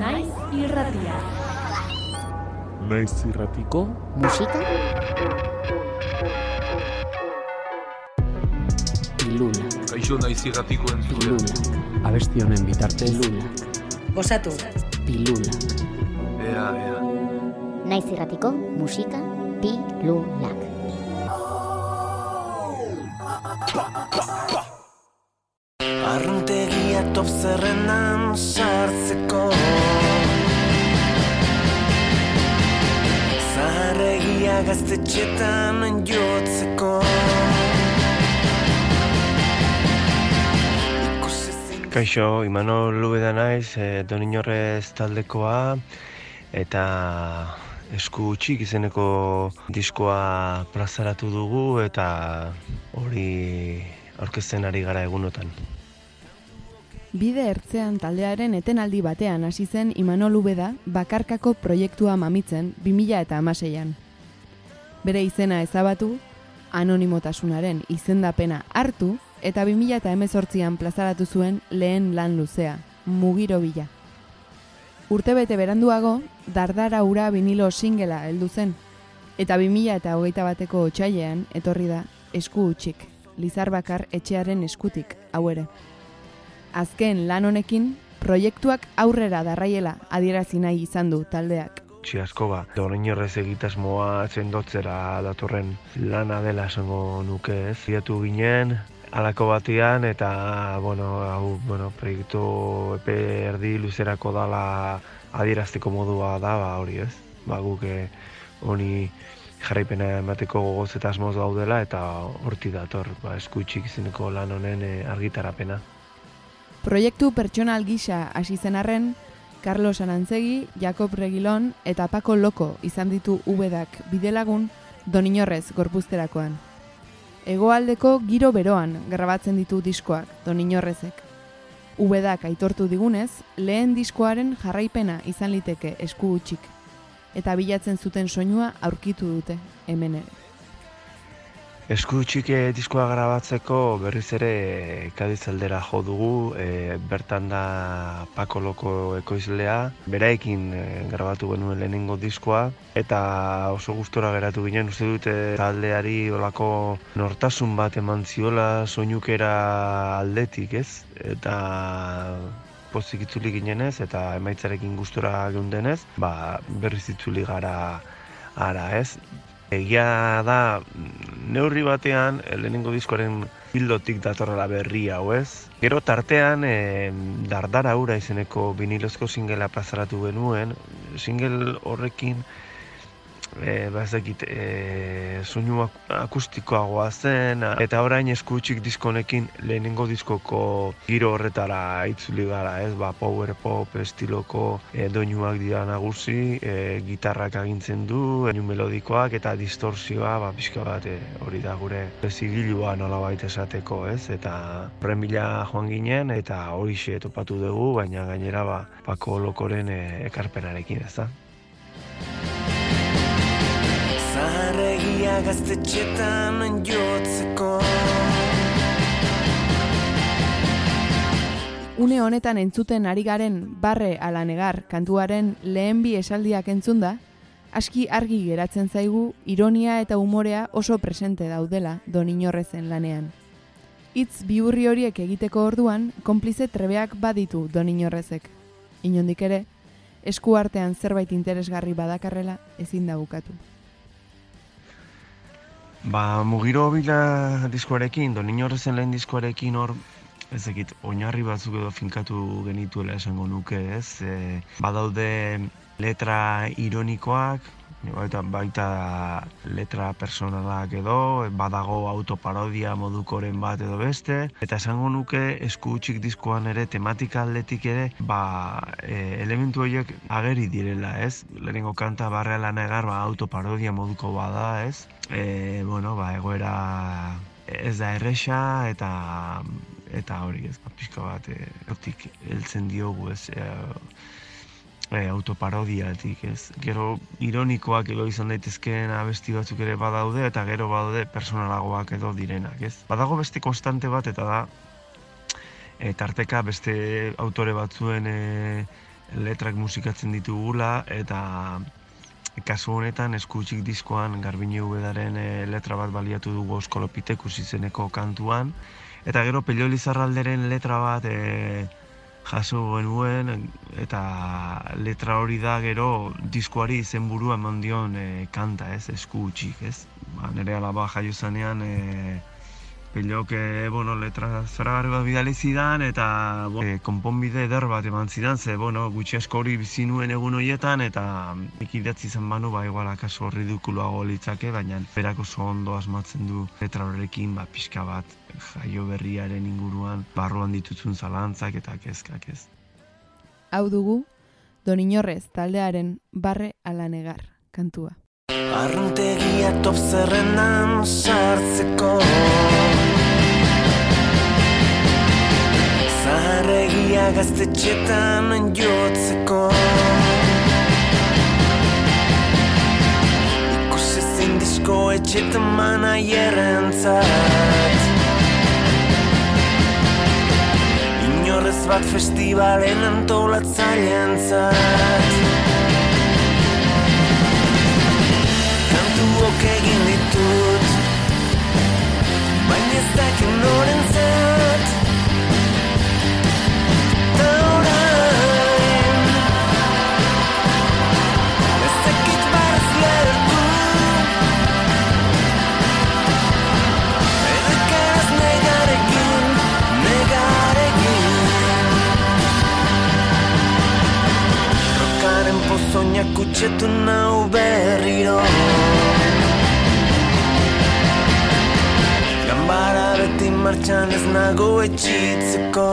Naiz irratia. Naiz irratiko musika pilula Kaixo naiz irratiko entzule. pilula abesti honen bitartez pilula Gozatu. pilula Ea, ea. naiz irratiko musika pilulak Arruntegia top zerrendan sartzeko gaztetxetan jotzeko Kaixo, Imanol Lubeda naiz, e, Doninorrez taldekoa, eta esku txik izeneko diskoa plazaratu dugu, eta hori aurkezten ari gara egunotan. Bide ertzean taldearen etenaldi batean hasi zen Imanol Ubeda bakarkako proiektua mamitzen 2000 eta amaseian. Bere izena ezabatu, anonimotasunaren izendapena hartu eta 2000 eta emezortzian plazaratu zuen lehen lan luzea, mugiro bila. Urtebete beranduago, dardara ura vinilo singela heldu zen, eta 2000 eta hogeita bateko otxailean etorri da esku utxik, Lizar Bakar etxearen eskutik, hau ere. Azken lan honekin, proiektuak aurrera darraiela adierazi nahi izan du taldeak. Txi asko ba, Doninorrez egitasmoa sendotzera datorren lana dela esango nuke ez. Ziatu ginen, alako batian eta bueno, hau, bueno, proiektu epe erdi luzerako dala adierazteko modua da, ba, hori ez. Ba, guk eh, honi jarraipena emateko gogoz eta asmoz gaudela eta horti dator, ba, eskutxik izeneko lan honen eh, argitarapena. Proiektu pertsonal gisa hasi zen arren, Carlos Arantzegi, Jakob Regilon eta Paco Loko izan ditu ubedak bidelagun Doninorrez gorpuzterakoan. Hegoaldeko giro beroan grabatzen ditu diskoak Doninorrezek. Ubedak aitortu digunez, lehen diskoaren jarraipena izan liteke esku utxik. Eta bilatzen zuten soinua aurkitu dute hemen ere. Esku txike diskoa grabatzeko berriz ere Kadiz aldera jo dugu, e, bertan da Paco Loko ekoizlea, beraekin e, grabatu genuen lehenengo diskoa, eta oso gustora geratu ginen, uste dute taldeari olako nortasun bat eman ziola soinukera aldetik, ez? Eta pozik itzuli ginenez eta emaitzarekin gustora geundenez, ba, berriz itzuli gara ara, ez? Egia da, neurri batean, eh, lehenengo diskoaren bildotik datorrela berri hau ez. Gero tartean, e, dardara ura izeneko vinilozko singela plazaratu genuen, single horrekin, e, ba ez dakit, e, soinu ak- akustikoagoa zen, eta orain eskutsik diskonekin lehenengo diskoko giro horretara itzuli gara, ez, ba, power pop estiloko e, doinuak dira nagusi, e, gitarrak agintzen du, doinu melodikoak eta distorsioa, ba, pixka bat, e, hori da gure zigilua nolabait esateko, ez, eta horren bila joan ginen, eta hori topatu dugu, baina gainera, ba, Pako Lokoren e, ekarpenarekin, ez da. Zaharregia gaztetxetan jotzeko Une honetan entzuten ari garen barre ala negar kantuaren lehen bi esaldiak entzunda, aski argi geratzen zaigu ironia eta umorea oso presente daudela Doninorrezen lanean. Hitz bihurri horiek egiteko orduan, konplize trebeak baditu Doninorrezek. Inondik ere, esku artean zerbait interesgarri badakarrela ezin da bukatu. Ba, mugiro bila diskoarekin, Doninorrezen lehen diskoarekin hor, ez dakit, oinarri batzuk edo finkatu genituela esango nuke, ez? E, badaude letra ironikoak, baita, baita letra personalak edo, badago autoparodia modukoren bat edo beste, eta esango nuke esku utxik diskoan ere tematika aldetik ere, ba, e, elementu horiek ageri direla, ez? Lehenengo kanta barreala negar, ba, autoparodia moduko bada, ez? E, bueno, ba, egoera ez da erresa eta eta hori ez, ba, pixka bat, e, hortik heltzen diogu, ez, e, e, autoparodiatik, ez. Gero ironikoak edo izan daitezkeen abesti batzuk ere badaude eta gero badaude personalagoak edo direnak, ez. Badago beste konstante bat eta da e, tarteka beste autore batzuen e, letrak musikatzen ditugula eta kasu honetan eskutsik diskoan Garbine Ubedaren e, letra bat baliatu dugu Oskolopitekus izeneko kantuan eta gero Pello Lizarralderen letra bat e, jaso genuen eta letra hori da gero diskoari izenburua eman dion e, kanta, ez, eskutsik, ez? Ba, nere alaba jaio zanean e, Pilok, e, bueno, letra zara bat bidali zidan, eta bo, e, konponbide eder bat eman zidan, ze, bueno, gutxi asko hori bizi nuen egun horietan, eta ikidatzi zen banu, ba, igual, akaso horri dukuloago litzake, baina berak oso ondo asmatzen du letra horrekin, ba, pixka bat, jaio berriaren inguruan, barruan dituzun zalantzak eta kezkak ez. Hau dugu, Don Inorrez taldearen barre ala negar kantua. Arruntegia top zerrendan sartzeko gaztetxetan jotzeko Ikusi ezin disko etxetan mana jerrentzat Inorrez bat festivalen antolatzaileen Kantuok egin ditut Baina ez dakit utxetu nau berriro. Gambara beti martxan ez nago etxitzeko